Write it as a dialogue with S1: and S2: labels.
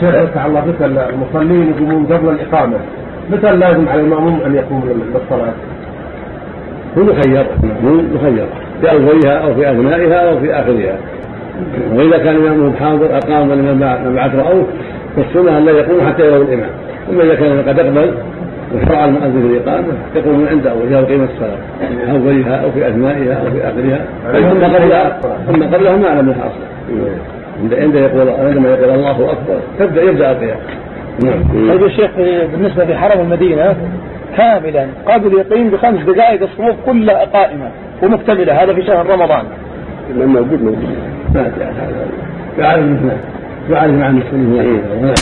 S1: شيخ الله بك المصلين يقومون قبل الإقامة. متى لازم على المأموم أن يقوم للصلاة؟
S2: هو مخير مخير في أولها أو في أثنائها أو في آخرها. وإذا كان الإمام حاضر أقام لمن بعد رأوه فالسنة أن لا يقوم حتى يروا الإمام. أما إذا كان قد أقبل وشرع المؤذن في الإقامة يقوم من عند أولها وقيمة الصلاة. في أولها أو في أثنائها أو في آخرها. أما قبلها أما قبلها ما أعلم منها أصلا. عند يقول عندما يقول الله أكبر تبدأ يبدأ القيام
S3: نعم. طيب الشيخ بالنسبة في حرم المدينة كاملا قبل يقيم بخمس دقائق الصفوف كلها قائمة ومكتملة هذا في شهر رمضان.
S2: موجود موجود. ما تعرف هذا. يعرف مع المسلمين.